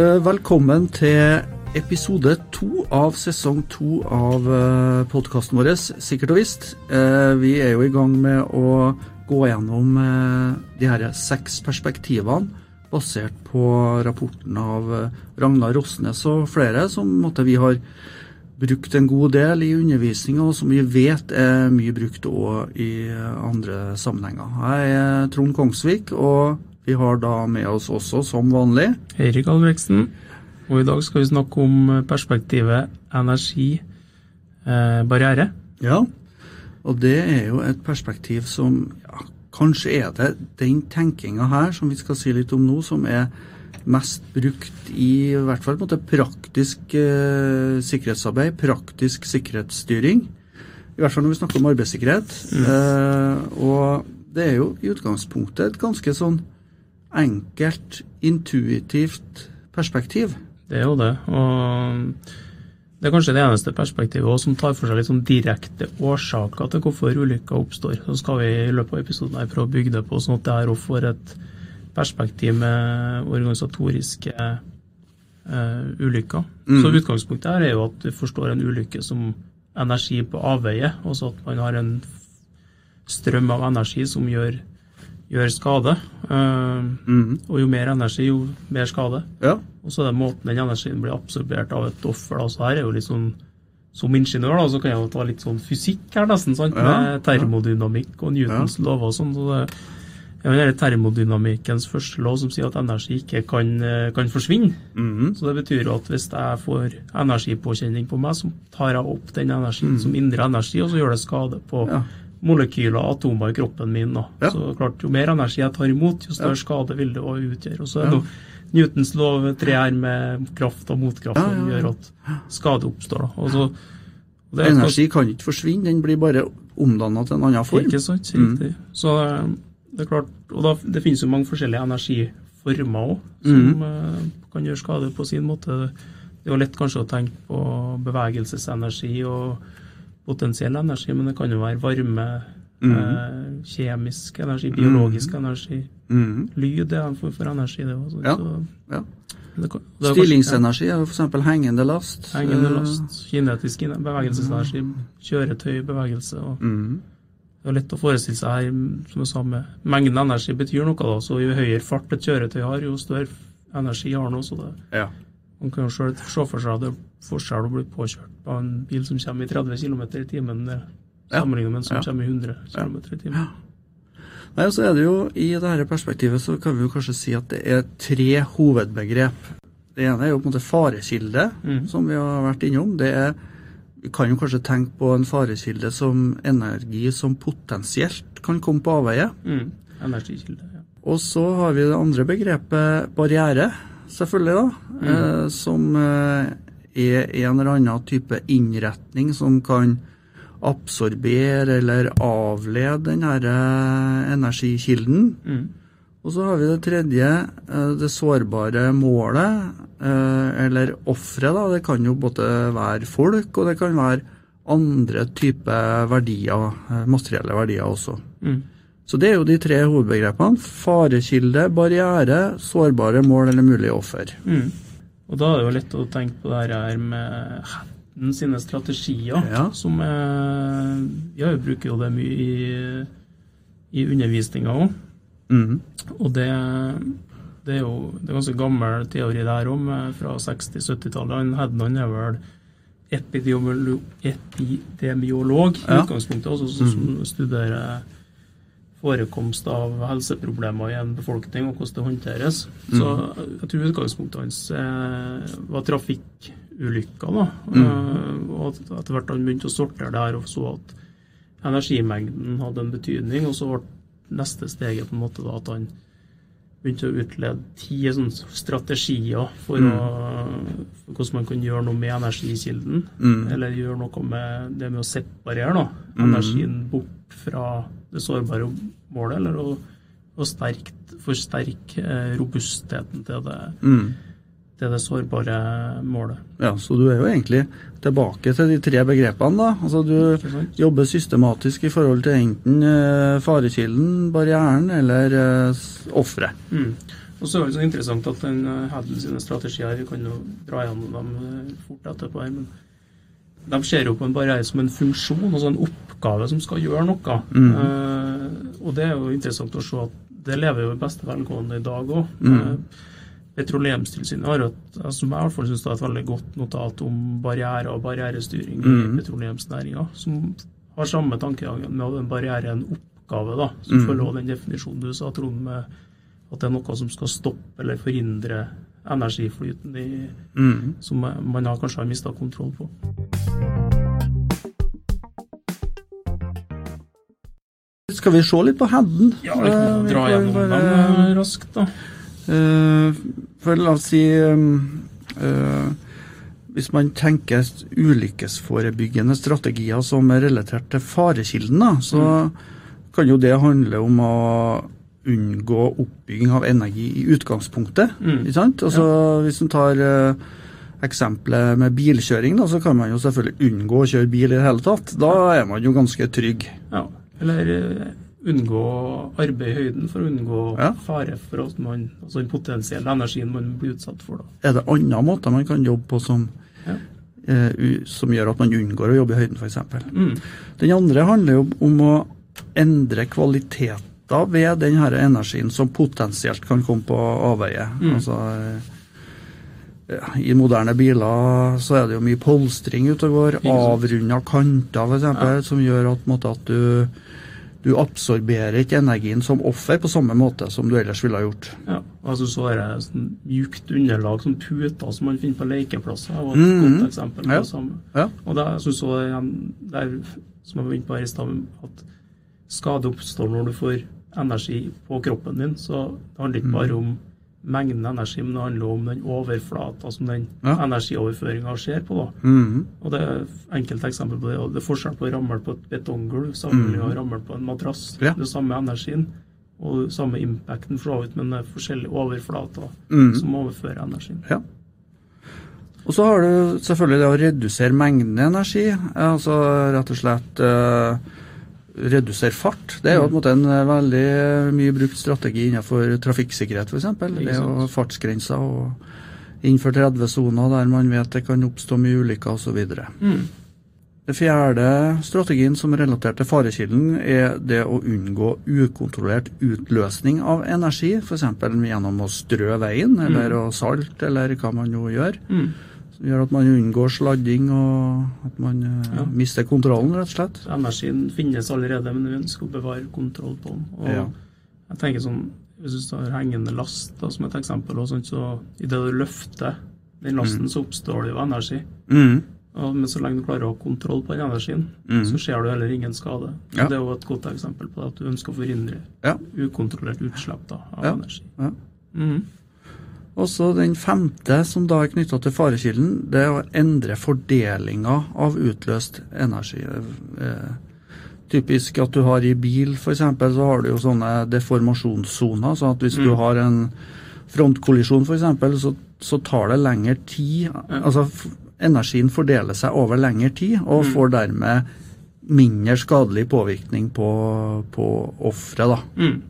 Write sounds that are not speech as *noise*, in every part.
Eh, velkommen til episode to av sesong to av podkasten vår, Sikkert og visst. Eh, vi er jo i gang med å gå gjennom eh, de her seks perspektivene basert på rapporten av Ragnar Rosnes og flere, som måtte, vi har brukt en god del i undervisninga, og som vi vet er mye brukt òg i andre sammenhenger. Jeg er Trond Kongsvik. og vi har da med oss også, som vanlig Eirik Albrigtsen. Og i dag skal vi snakke om perspektivet energi-barriere. Eh, ja, og det er jo et perspektiv som ja, Kanskje er det den tenkinga her som vi skal si litt om nå, som er mest brukt i, i hvert fall på en praktisk eh, sikkerhetsarbeid, praktisk sikkerhetsstyring. I hvert fall når vi snakker om arbeidssikkerhet. Mm. Eh, og det er jo i utgangspunktet et ganske sånn enkelt, intuitivt perspektiv. Det er jo det. Og det er kanskje det eneste perspektivet som tar for seg litt sånn direkte årsaker til hvorfor ulykker oppstår. Så skal vi i løpet av episoden her prøve å bygge det på, sånn at det her får et perspektiv med organisatoriske uh, ulykker. Mm. Så utgangspunktet her er jo at vi forstår en ulykke som energi på avveie. Altså at man har en strøm av energi som gjør gjør skade. Mm. Og jo mer energi, jo mer skade. Ja. Og så er det måten den energien blir absorbert av et offer. Altså her er jo litt sånn Som ingeniør da, så kan jeg jo ta litt sånn fysikk her, nesten, sant? Ja. med termodynamikk og Newtons ja. lover og sånn. Så det, ja, det termodynamikkens første lov som sier at energi ikke kan, eh, kan forsvinne. Mm. Så det betyr at hvis jeg får energipåkjenning på meg, så tar jeg opp den energien mm. som indre energi, og så gjør det skade på ja molekyler atomer i kroppen min. Ja. Så klart, Jo mer energi jeg tar imot, jo større ja. skade vil det utgjøre. Og så er det. Newtons lov tre her med kraft og motkraft som gjør at skade oppstår. Da. Og så, og energi kan ikke forsvinne, den blir bare omdanna til en annen form. Ikke sant, riktig. Mm. Så eh, det er klart, og da, det finnes jo mange forskjellige energiformer òg, som mm. uh, kan gjøre skade på sin måte. Det er jo lett kanskje å tenke på bevegelsesenergi og potensiell energi, men det kan jo være varme, mm. eh, kjemisk energi, biologisk mm. energi. Mm. Lyd er en form for energi, det òg. Ja. ja. Stillingsenergi er jo f.eks. hengende last. Hengende last, kinetisk bevegelsesenergi, kjøretøy, bevegelse. og mm. Det er lett å forestille seg her, som jeg sa, med mengden energi betyr noe. da, så Jo høyere fart et kjøretøy har, jo større energi har det. Så det, ja. Man kan jo se for seg at det forskjell å bli påkjørt av en bil som kommer i 30 km i timen, sammenlignet med en som ja. kommer i 100 km i timen. Ja. Nei, og så er det jo, I dette perspektivet så kan vi jo kanskje si at det er tre hovedbegrep. Det ene er jo på en måte farekilde, mm. som vi har vært innom. Det er, Vi kan jo kanskje tenke på en farekilde som energi som potensielt kan komme på avveie. Mm. Energikilde, ja. Og så har vi det andre begrepet barriere selvfølgelig, da. Mm. Eh, som eh, er en eller annen type innretning som kan absorbere eller avlede denne eh, energikilden. Mm. Og så har vi det tredje, eh, det sårbare målet, eller offeret. Det kan jo både være folk, og det kan være andre typer verdier, materielle verdier også. Mm. Så det er jo de tre hovedbegrepene. Farekilde, barriere, sårbare mål eller mulige offer. Mm. Og da er det jo lett å tenke på det her med Hatten sine strategier, ja. som er Ja, vi bruker jo det mye i, i undervisninga òg. Mm. Og det, det, er jo det er ganske gammel teori der òg, fra 60-70-tallet. Hednan er vel epidemiolog, epidemiolog i ja. utgangspunktet, altså, som mm. studerer forekomst av helseproblemer i en befolkning, og hvordan det håndteres. Mm. Så jeg tror utgangspunktet hans eh, var trafikkulykker. da, mm. eh, og Etter hvert han begynte å sortere det her og så at energimengden hadde en betydning. Og så ble neste steget på en måte da at han begynte å utlede ti strategier for, mm. å, for, hvordan man kan gjøre noe med energikilden. Mm. Eller gjøre noe med det med å separere da, energien bort fra det sårbare målet. Eller å, å sterkt, forsterke eh, robustheten til det. Mm til det sårbare målet. Ja, Så du er jo egentlig tilbake til de tre begrepene, da. Altså Du jobber systematisk i forhold til enten eh, farekilden, barrieren eller eh, offeret. Mm. Og så er det så interessant at den Haddon sine strategier Vi kan jo dra gjennom dem fort etterpå. her, men de ser jo på en barriere som en funksjon, altså en oppgave som skal gjøre noe. Mm. Eh, og det er jo interessant å se at det lever jo i beste velgående i dag òg. Mm. Eh, Petroleumstilsynet har et, som jeg i hvert fall synes er et veldig godt notat om barrierer og barrierestyring mm. i petroleumsnæringa, som har samme tankegangen med at en barriere er en oppgave, da, som mm. følger den definisjonen du sa, Trond, med at det er noe som skal stoppe eller forhindre energiflyten i, mm. som man har kanskje har mista kontroll på. Skal vi se litt på Hedden? Ja, vi kan dra dra gjennom bare, dem uh, raskt, da. Uh, for la oss si uh, Hvis man tenker ulykkesforebyggende strategier som er relatert til farekilden, da, så mm. kan jo det handle om å unngå oppbygging av energi i utgangspunktet. Mm. ikke sant? Altså, ja. Hvis en tar uh, eksempelet med bilkjøring, da, så kan man jo selvfølgelig unngå å kjøre bil i det hele tatt. Da er man jo ganske trygg. Ja, Eller uh, unngå arbeid i høyden for å unngå ja. fare for at man, altså den potensielle energien man blir utsatt for. Da. Er det andre måter man kan jobbe på som, ja. uh, som gjør at man unngår å jobbe i høyden, f.eks.? Mm. Den andre handler jo om å endre kvaliteten effekter ved her energien som potensielt kan komme på avveie. Mm. Altså, ja, I moderne biler så er det jo mye polstring ute og går, avrunda kanter f.eks., ja. som gjør at, måte, at du, du, absorberer ikke energien som offer på samme måte som du ellers ville ha gjort. Ja, altså så er det sånn mjukt underlag, som puter som man finner på lekeplasser. Var et mm. godt eksempel på ja. samme. Ja. Og det, jeg synes også, der, som jeg var inne på her i stad, at skade oppstår når du får energi på kroppen din. Så det handler ikke bare mm. om mengden energi, men det handler om den overflata som den ja. energioverføringa skjer på. da. Mm. Og det er Enkelte eksempel på det. og Det er forskjell på å ramle på et betonggulv sammenlignet med mm. å ramle på en madrass. Ja. Det er samme energien og samme impacten, for så vidt, men det er forskjellige overflater mm. som overfører energien. Ja. Og så har du selvfølgelig det å redusere mengden energi. Altså rett og slett uh, redusere fart. Det er jo på en måte en eh, veldig mye brukt strategi innenfor trafikksikkerhet, f.eks. Det er jo fartsgrenser og innenfor 30-soner der man vet det kan oppstå mye ulykker osv. Mm. Det fjerde strategien som er relatert til farekilden, er det å unngå ukontrollert utløsning av energi, f.eks. gjennom å strø veien, eller mm. å salte, eller hva man nå gjør. Mm gjør at man unngår sladding og at man eh, ja. mister kontrollen, rett og slett. Energien finnes allerede, men vi ønsker å bevare kontroll på den. Og ja. jeg tenker sånn, Hvis du tar hengende last da, som et eksempel, og sånt, så idet du løfter den lasten, mm. så oppstår det jo energi. Mm. Og, men så lenge du klarer å ha kontroll på den energien, mm. så skjer du heller ingen skade. Ja. Det er jo et godt eksempel på det, at du ønsker å forhindre ukontrollert utslipp da, av energi. Ja. Og så den femte, som da er knytta til farekilden, det er å endre fordelinga av utløst energi. Eh, typisk at du har i bil f.eks., så har du jo sånne deformasjonssoner. sånn at hvis mm. du har en frontkollisjon f.eks., så, så tar det lengre tid. Altså energien fordeler seg over lengre tid, og mm. får dermed mindre skadelig påvirkning på, på offeret. Mm.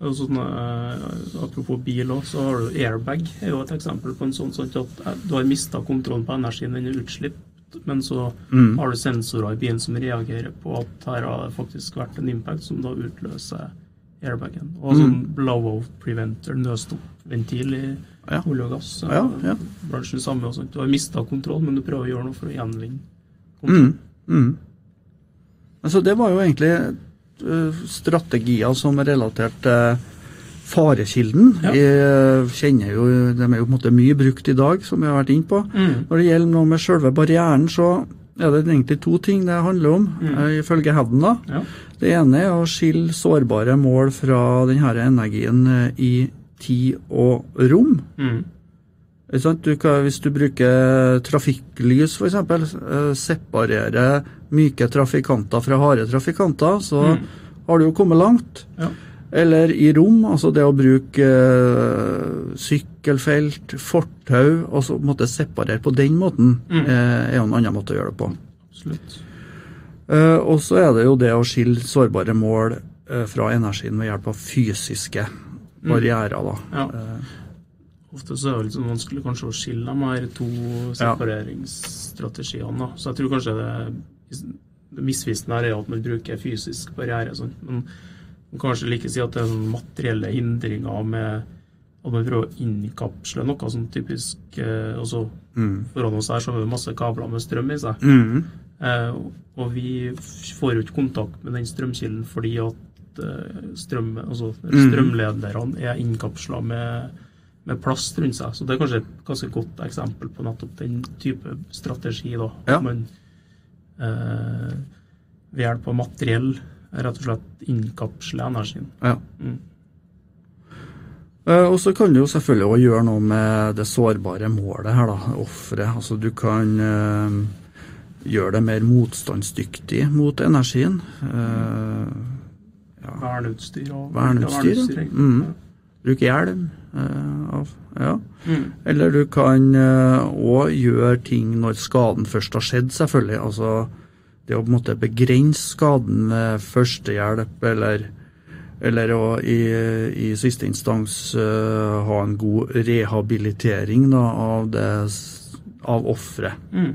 Sånn, uh, apropos bil òg, så har du airbag. er jo et eksempel på en sånn, sånn at eh, du har mista kontrollen på energien, den er utslipp, men så mm. har du sensorer i bilen som reagerer på at her har det faktisk vært en impact som da utløser airbagen. Og sånn mm. blowout preventer, nødstoppventil i ja. olje og gass. Ja, ja. Bransjen samme og sånt. Du har mista kontroll, men du prøver å gjøre noe for å gjenvinne kontroll. Mm. Mm. Altså, det var jo egentlig Eh, strategier som er relatert til farekilden. Ja. Jeg kjenner jo, De er jo på en måte mye brukt i dag, som vi har vært inne på. Mm. Når det gjelder noe med selve barrieren, så er det egentlig to ting det handler om, mm. Eh, ifølge Hedden. da. Ja. Det ene er å skille sårbare mål fra denne energien eh, i tid og rom. Mm. Du kan, hvis du bruker trafikklys f.eks., eh, separere myke trafikanter fra harde trafikanter, så mm. har du jo kommet langt. Ja. Eller i rom, altså det å bruke uh, sykkelfelt, fortau, og så måtte separere på den måten, mm. uh, er jo en annen måte å gjøre det på. Absolutt. Uh, og så er det jo det å skille sårbare mål fra energien ved hjelp av fysiske barrierer, da. Ja. Ofte så er det sånn vanskelig kanskje å skille de her to separeringsstrategiene. da. Så jeg tror kanskje det, det misvisende her er at man bruker fysisk barriere. Sånn. Men man kan kanskje like si at det er sånn materielle hindringer med at man prøver å innkapsle noe sånn typisk eh, også, mm. Foran oss her så har vi masse kabler med strøm i seg. Mm. Eh, og vi får jo ikke kontakt med den strømkilden fordi at eh, strøm, altså mm. strømlederne er innkapsla med med plast rundt seg. Så det er kanskje et ganske godt eksempel på nettopp den type strategi. da. Ja. Man eh, ved hjelp av materiell rett og slett innkapsler energien. Ja. Mm. Eh, og så kan du jo selvfølgelig også gjøre noe med det sårbare målet her, da, offeret. Altså du kan eh, gjøre det mer motstandsdyktig mot energien. Eh, ja. Verneutstyr og verneutstyr. verneutstyr mm. Bruk hjelm. Uh, av, ja. Mm. Eller du kan òg uh, gjøre ting når skaden først har skjedd, selvfølgelig. Altså det å på en måte begrense skaden med førstehjelp, eller, eller å i, i siste instans uh, ha en god rehabilitering da, av, det, av offeret. Mm.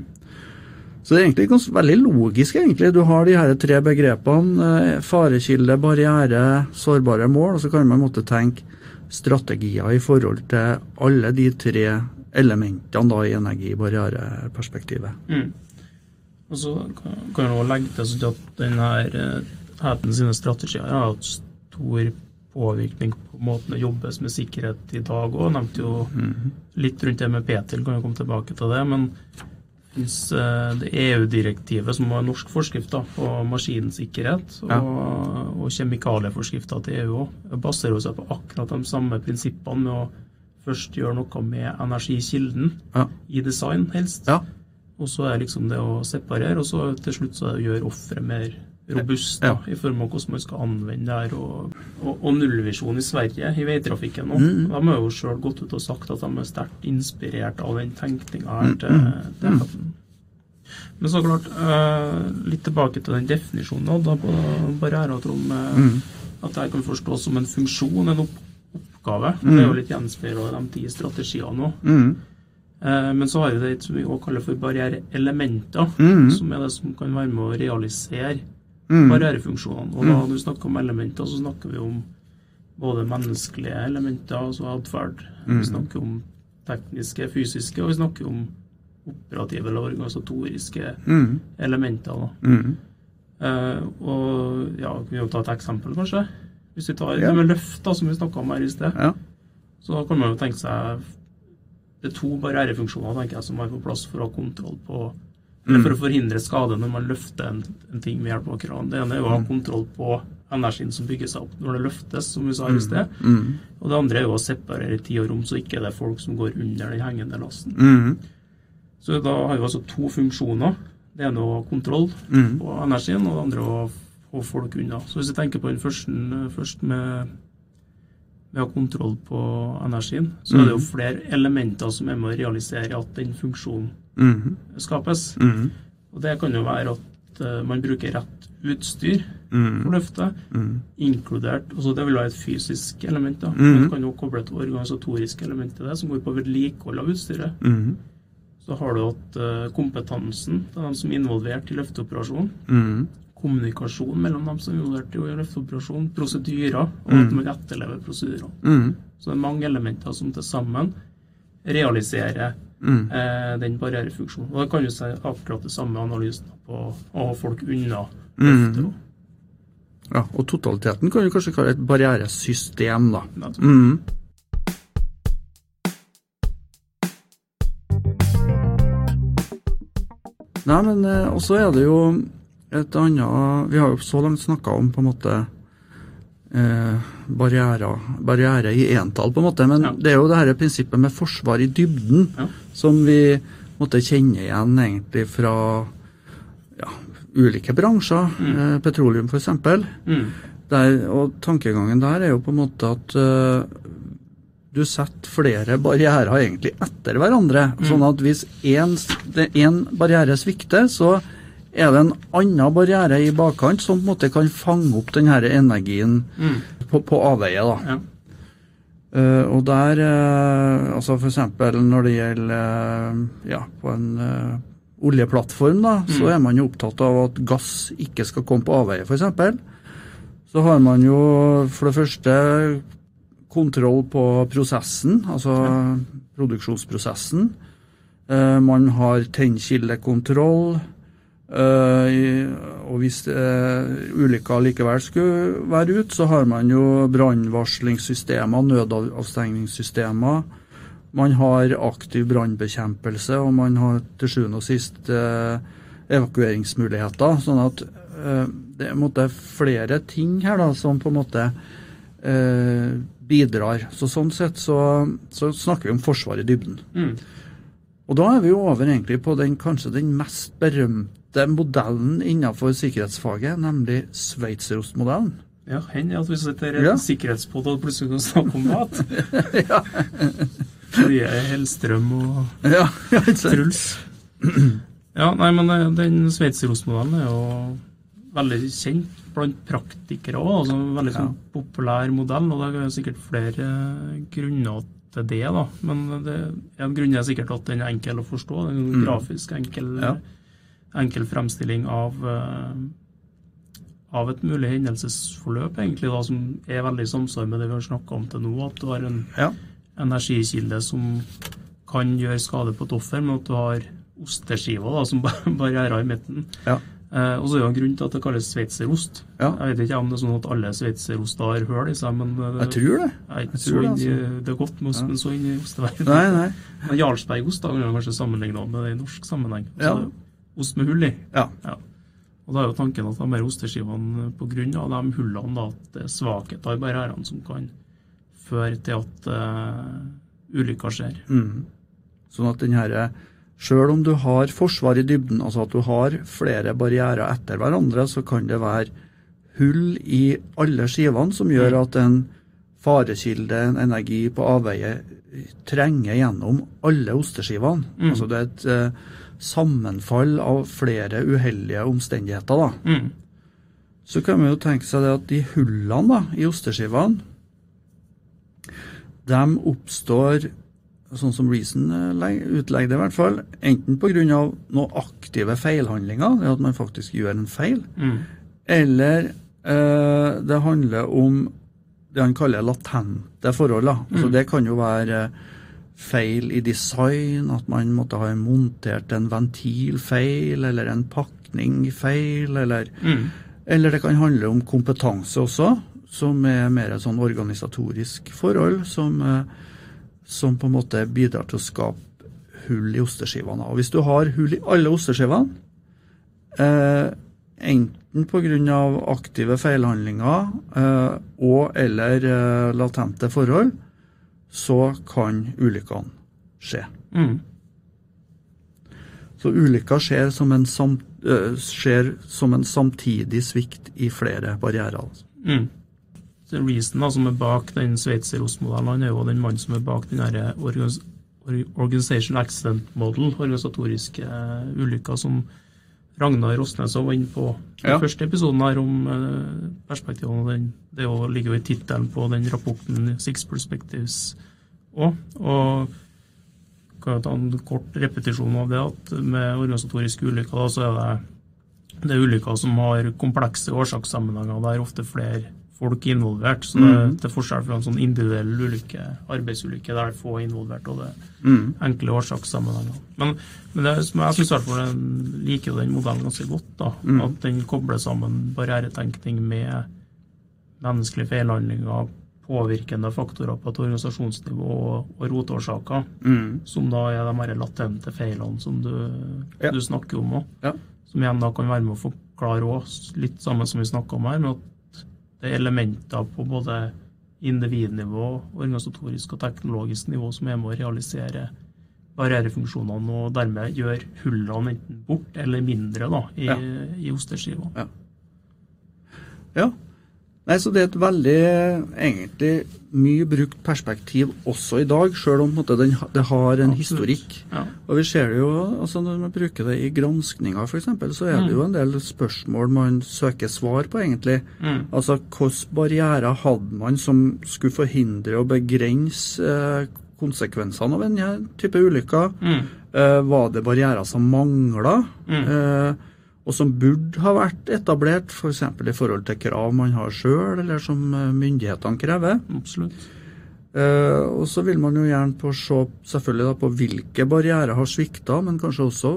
Så det er egentlig ganske, veldig logisk, egentlig. Du har de her tre begrepene. Farekilde, barriere, sårbare mål. Og så kan man måtte tenke strategier i forhold til alle de tre elementene da, i energibarriereperspektivet. Mm. Og så kan jeg legge til at denne heten sine strategier har hatt stor påvirkning på måten det jobbes med sikkerhet i dag òg. Nevnte jo mm. litt rundt det med Petil, kan jo komme tilbake til det. men Eh, det EU-direktivet som har norsk forskrift da, på maskinsikkerhet, og, ja. og kjemikalieforskrifter til EU òg, baserer seg på akkurat de samme prinsippene med å først gjøre noe med energikilden ja. i design, helst. Ja. Og så er liksom det å separere, og så til slutt så er det å gjøre offeret mer robust da, i form av hvordan man skal anvende det her. Og, og, og nullvisjon i Sverige i veitrafikken nå. Mm. De har jo sjøl gått ut og sagt at de er sterkt inspirert av den tenkninga her. til, mm. til mm. Men så klart, uh, litt tilbake til den definisjonen da, på barrierer, Trond. Mm. At det kan forstås som en funksjon, en opp oppgave. Mm. Det er jo litt gjenspeila i de ti strategiene òg. Mm. Uh, men så har vi det som vi også kaller for barriereelementer, mm. som er det som kan være med å realisere mm. barrierefunksjonene. Og da mm. vi snakker om elementer, så snakker vi om både menneskelige elementer, altså atferd. Mm. Vi snakker om tekniske, fysiske, og vi snakker om operative eller organisatoriske mm. elementer. Mm. Uh, og ja, Vi kan ta et eksempel, kanskje. Hvis vi tar ja. det med løft, da, som vi snakka om her i sted, ja. så kan man jo tenke seg Det er to barrierefunksjoner tenker jeg, som er på plass for å ha kontroll på eller for å forhindre skade når man løfter en, en ting med hjelp av kran. Det ene er å ha mm. kontroll på energien som bygger seg opp når det løftes, som vi sa i mm. sted. Mm. Og det andre er jo å separere tid og rom, så ikke det er folk som går under den hengende lasten. Mm. Så da har vi altså to funksjoner. Det ene å ha kontroll mm. på energien, og det andre å få folk unna. Så hvis vi tenker på den første først med, med å ha kontroll på energien, så er det jo mm. flere elementer som er med å realisere at den funksjonen mm. skapes. Mm. Og det kan jo være at uh, man bruker rett utstyr mm. for løftet, mm. inkludert altså Det vil være et fysisk element. da, mm. Man kan jo koble et organisatorisk element til det, som går på vedlikehold av utstyret. Mm. Så har du hatt uh, kompetansen til dem som er involvert i løfteoperasjonen. Kommunikasjon mellom dem som er involvert i løfteoperasjon, prosedyrer, og at man etterlever prosedyrene. Så det er mange elementer som til sammen realiserer Mm. Eh, den barrierefunksjonen. Og det kan jo si akkurat det samme analysen på å ha folk unna. Mm. Ja, og totaliteten kan jo kanskje kalle et barrieresystem, da. Mm. Nei, men eh, også er det jo et annet Vi har jo så langt snakka om på en måte eh, barrierer, barriere i entall, på en måte. Men ja. det er jo det her prinsippet med forsvar i dybden ja. som vi måtte kjenne igjen egentlig fra ja, ulike bransjer. Mm. Eh, petroleum, f.eks. Mm. og tankegangen der er jo på en måte at eh, du setter flere barrierer egentlig etter hverandre. Mm. Sånn at hvis én barriere svikter, så er det en annen barriere i bakkant som på en måte kan fange opp denne energien mm. på, på, avveie. da. Ja. Uh, og der, uh, altså f.eks. når det gjelder uh, ja, på en oljeplattform, da, mm. så er man jo opptatt av at gass ikke skal komme på avveie, f.eks. Så har man jo for det første kontroll på prosessen, altså ja. produksjonsprosessen. man har tennkildekontroll. Uh, og hvis uh, ulykka likevel skulle være ute, så har man jo brannvarslingssystemer, nødavstengningssystemer. Man har aktiv brannbekjempelse, og man har til sjuende og sist uh, evakueringsmuligheter. Sånn at det er flere ting her da, som på en måte bidrar. Så Sånn sett så, så, snakker vi om forsvar i dybden. Mm. Og da er vi jo over egentlig på den kanskje den mest berømte beste modellen innenfor sikkerhetsfaget, nemlig sveitserostmodellen. Ja, hender at vi sitter i en ja. sikkerhetspod og plutselig kan snakke om mat. *laughs* ja. Fordi jeg er Hellstrøm og ja, Truls. *clears throat* Ja, nei, men eh, den sveitserostmodellen er jo veldig kjent blant praktikere òg. Altså en veldig sånn, populær modell, og det er sikkert flere grunner til det. da. Men det, en grunn er sikkert at den er enkel å forstå. Den er mm. grafisk enkel. Ja enkel fremstilling av, eh, av et mulig hendelsesforløp, egentlig, da, som er veldig i samsvar med det vi har snakka om til nå. At du har en ja. energikilde som kan gjøre skade på et offer, men at du har osteskiver da, som *laughs* barrierer i midten. Ja. Eh, og så er det en grunn til at det kalles sveitserost. Ja. Jeg vet ikke om det er sånn at alle sveitseroster har hull i seg, men jeg tror det. Jeg, jeg tror det, altså. det, er godt ost, ja. men så inn i osteverdenen. *laughs* Men Jarlsbergost da, kan man kanskje sammenligne med det i norsk sammenheng. Så ja ost med hull i. Ja. ja. Og Da er jo tanken at de her osteskivene pga. de hullene da, at det er svakheter i barrierene som kan føre til at uh, ulykker skjer. Mm. Sånn at den her, Sjøl om du har forsvar i dybden, altså at du har flere barrierer etter hverandre, så kan det være hull i alle skivene som gjør mm. at en farekilde, en energi på avveie, trenger gjennom alle osteskivene. Mm. Altså det er et uh, sammenfall av flere uheldige omstendigheter. da. Mm. Så kan man jo tenke seg det at de hullene da, i osteskivene, de oppstår, sånn som Reason eh, utlegger det i hvert fall, enten pga. noen aktive feilhandlinger, det at man faktisk gjør en feil, mm. eller eh, det handler om det han kaller latente forhold. Da. Altså, mm. Altså, det kan jo være eh, feil i design, at man måtte ha montert en ventil feil, eller en pakning feil, eller, mm. eller det kan handle om kompetanse også, som er mer et sånn organisatorisk forhold, som, eh, som, på en måte bidrar til å skape hull i osteskivene. Og hvis du har hull i alle osteskivene, eh, enten pga. aktive feilhandlinger eh, og eller eh, latente forhold, så kan ulykkene skje. Mm. Så ulykker skjer som, en sam, uh, skjer som en samtidig svikt i flere barrierer. Altså. Mm. Så Reason da, som er bak den sveitserostmodellen, er jo den mannen som er bak den organis Organization Accident Model, organisatoriske uh, ulykker som Ragnar Rosnes var inne på i ja. første episoden her om uh, perspektivene. Den, det ligger jo i tittelen på den rapporten Six Perspectives òg. Og kan ta en kort repetisjon av det, at med organisatoriske ulykker så er det, det er ulykker som har komplekse årsakssammenhenger. Er ofte flere folk involvert. Så det, mm. til forskjell fra en sånn individuell ulykke, arbeidsulykke, der det er få involvert, og det er mm. enkle årsakssammenhenger. Men, men det, jeg syns den liker jo den modellen ganske godt. da, mm. At den kobler sammen barrieretenkning med menneskelige feilhandlinger, påvirkende faktorer på et organisasjonsnivå og, og rotårsaker, mm. som da er de mer latente feilene som du, ja. du snakker om òg. Ja. Som igjen da kan være med å forklare òg, litt samme som vi snakka om her, med at det er elementer på både individnivå, organisatorisk og teknologisk nivå som er med å realisere barrierefunksjonene og dermed gjør hullene enten bort eller mindre da, i, ja. i osteskiva. Ja. ja. Nei, så Det er et veldig egentlig mye brukt perspektiv også i dag, selv om måte, den, det har en Absolutt. historikk. Ja. Og vi ser det jo, altså Når man bruker det i granskninger f.eks., så er det jo mm. en del spørsmål man søker svar på, egentlig. Mm. Altså hvilke barrierer hadde man som skulle forhindre og begrense eh, konsekvensene av denne type ulykker? Mm. Eh, var det barrierer som mangla? Mm. Eh, og som burde ha vært etablert, f.eks. For i forhold til krav man har sjøl, eller som eh, myndighetene krever. Absolutt. Uh, og så vil man jo gjerne på se selvfølgelig da, på hvilke barrierer har svikta, men kanskje også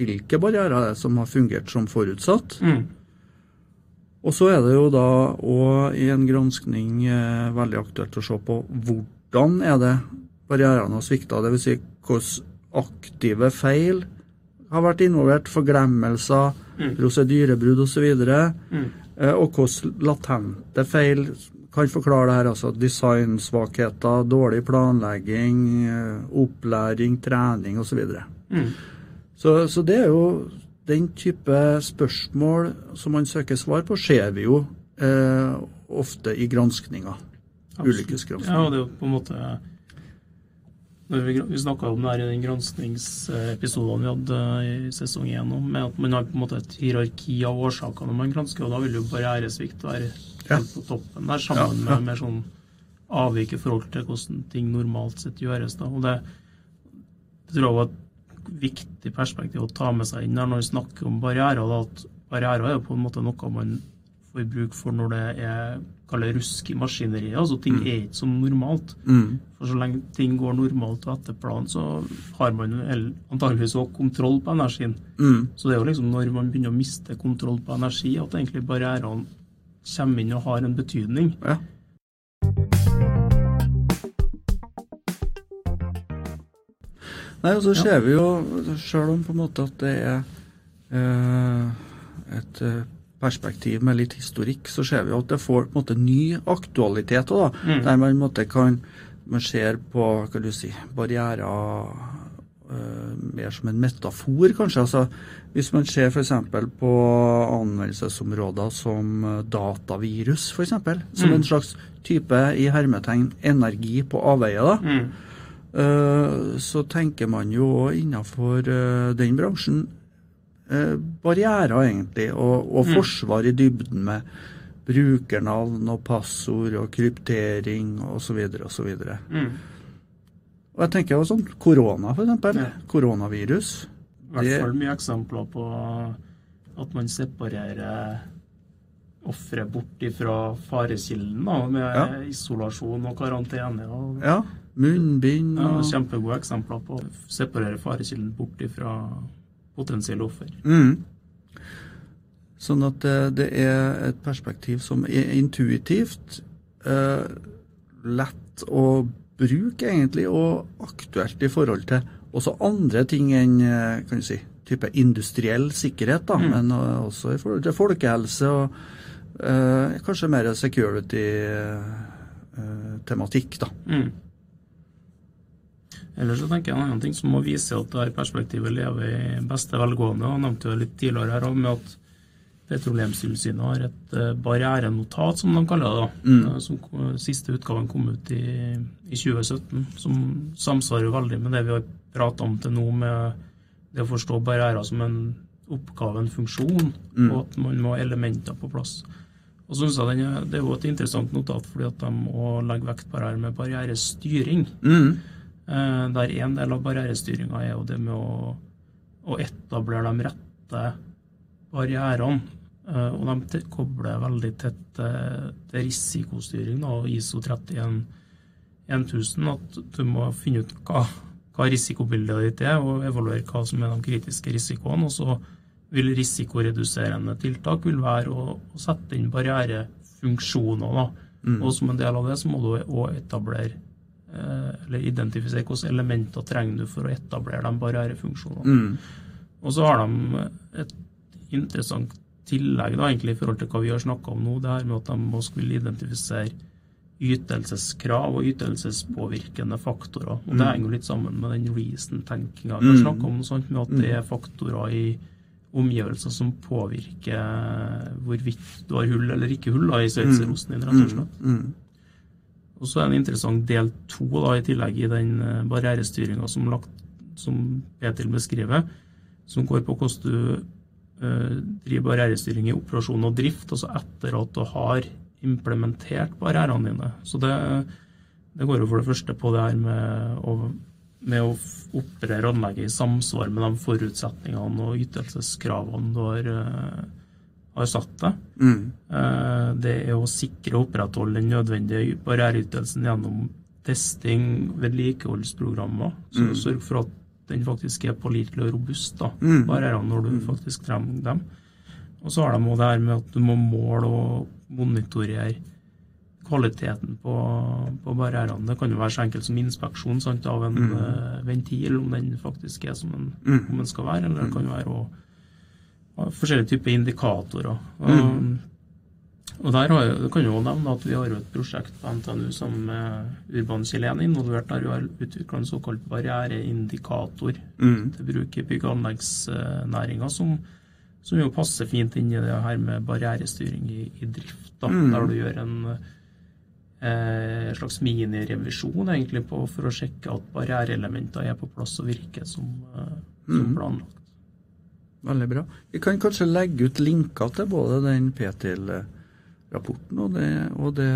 hvilke barrierer som har fungert som forutsatt. Mm. Og så er det jo da òg i en granskning uh, veldig aktuelt å se på hvordan er det barrierene har svikta. Dvs. Si hvordan aktive feil har vært involvert, forglemmelser, mm. prosedyrebrudd osv. Og, så mm. Eh, og hvordan latente feil kan forklare det her. altså Designsvakheter, dårlig planlegging, eh, opplæring, trening osv. Så, mm. så Så det er jo den type spørsmål som man søker svar på, ser vi jo eh, ofte i granskninger. Ulykkesgranskninger. Ja, og det er jo på en måte når vi, vi snakka om det her i den granskningsepisoden vi hadde i sesong én, med at man har på en måte et hierarki av årsaker når man gransker, og da vil jo barrieresvikt være helt på toppen der, sammen ja, ja. med mer sånn avvik i forhold til hvordan ting normalt sett gjøres. da, og det, det tror jeg var et viktig perspektiv å ta med seg inn der når vi snakker om barrierer. Da, at barrierer er jo på en måte noe man får bruk for når det er kaller rusk i maskineriet. Altså ting mm. er ikke som normalt. Mm. For så lenge ting går normalt og etter planen, så har man antageligvis òg kontroll på energien. Mm. Så det er jo liksom når man begynner å miste kontroll på energi, at egentlig barrierene kommer inn og har en betydning. Ja. Nei, og så ser vi jo, sjøl om på en måte at det er eh, et eh, perspektiv med litt historikk, så ser vi at det får på en måte ny aktualitet. Da, mm. Der man, måte, kan, man ser på hva du si, barrierer uh, mer som en metafor, kanskje. Altså, hvis man ser f.eks. på anvendelsesområder som eh, datavirus, f.eks. Som mm. en slags type i hermetegn energi på avveie. da, mm. Uh, så tenker man jo innenfor uh, den bransjen barrierer, egentlig, og, og mm. forsvar i dybden med brukernavn og passord og kryptering osv. osv. Mm. Og jeg tenker jo sånn korona, f.eks. Ja. Koronavirus. I hvert fall mye eksempler på at man separerer offeret bort fra farekilden da, med ja. isolasjon og karantene. Og, ja, munnbind og... ja, Kjempegode eksempler på å separere farekilden bort fra potensielle offer. Mm. Sånn at det, det, er et perspektiv som er intuitivt, eh, lett å bruke, egentlig, og aktuelt i forhold til også andre ting enn eh, kan du si, type industriell sikkerhet, da, mm. men også i forhold til folkehelse og eh, kanskje mer security-tematikk. Eh, da. Mm. Ellers så tenker jeg en annen ting som må vise at dette perspektivet lever i beste velgående. og nevnte jo litt tidligere her med at Petroleumstilsynet har et eh, barrierenotat, som de kaller det. da, mm. Eh, som Siste utgaven kom ut i, i 2017, som samsvarer veldig med det vi har prata om til nå, med det å forstå barrierer som en oppgave, en funksjon, mm. og at man må ha elementer på plass. Og så synes jeg er, Det er jo et interessant notat, fordi at de må legge vekt på det her med barrierestyring. Mm. Eh, der en del av barrierestyringa er jo det med å, å etablere de rette barrierene. Eh, og de kobler veldig tett til risikostyring og ISO 31 1000. At du må finne ut hva, hva risikobildet ditt er, og evaluere hva som er de kritiske risikoene. Og så vil risikoreduserende tiltak vil være å, å sette inn barrierefunksjoner. Da. Mm. Og som en del av det så må du òg etablere Eh, eller identifisere hvilke elementer trenger du for å etablere de barrierefunksjonene. Mm. Og så har de et interessant tillegg da, egentlig i forhold til hva vi har snakka om nå, det her med at de også vil identifisere ytelseskrav og ytelsespåvirkende faktorer. Og Det mm. henger litt sammen med den reason-tenkinga vi har mm. snakka om, sånt, med at det er faktorer i omgivelser som påvirker hvorvidt du har hull eller ikke hull da, i sveitserosten din, rett og slett. Og så er det en interessant del to da, i tillegg i den eh, barrierestyringa som, som Petil beskriver, som går på hvordan du uh, driver barrierestyring i operasjon og drift, altså etter at du har implementert barrierene dine. Så det, det går jo for det første på det her med å med å operere anlegget i samsvar med de forutsetningene og ytelseskravene du har, uh, har satt deg. Mm. Uh, det er å sikre og opprettholde den nødvendige barriereytelsen gjennom testing, vedlikeholdsprogrammer. Så mm. sørg for at den faktisk er pålitelig og robust, da, mm. barrierene når du mm. faktisk trenger dem. Og så har de òg det her med at du må måle og monitorere kvaliteten på, på barrierene. Det kan jo være så enkelt som inspeksjon sant, av en mm. uh, ventil, om den faktisk er som en, mm. om den skal være. Eller det kan jo være også, forskjellige typer indikatorer. Mm. og der har, jeg, kan jo nevne at Vi har jo et prosjekt på NTNU som Urban Kjelen involvert, der vi har utvikla en såkalt barriereindikator mm. til bruk i bygg- og anleggsnæringa, som, som, jo passer fint inn i det her med barrierestyring i, i drift. Da, mm. Der du gjør en en eh, slags minirevisjon egentlig på, for å sjekke at barriereelementer er på plass og virker som, eh, som mm. planlagt. Veldig bra. Vi kan kanskje legge ut linker til både den PTIL-rapporten og, det, og det,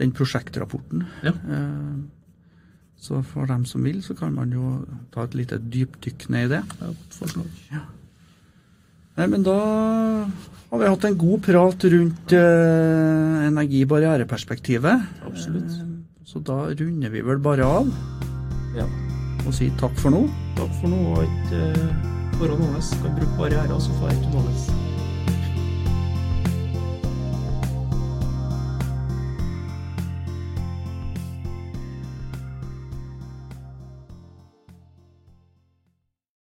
den prosjektrapporten. Ja. Eh, så for dem som vil, så kan man jo ta et lite dypdykk ned i det. Ja. Ja. Nei, men da har vi hatt en god prat rundt eh, energibarriereperspektivet. Absolutt. Eh, så da runder vi vel bare av ja. og sier takk for nå. Takk for nå, og ikke være nåles. Kan bruke barrierer, som far til nåles.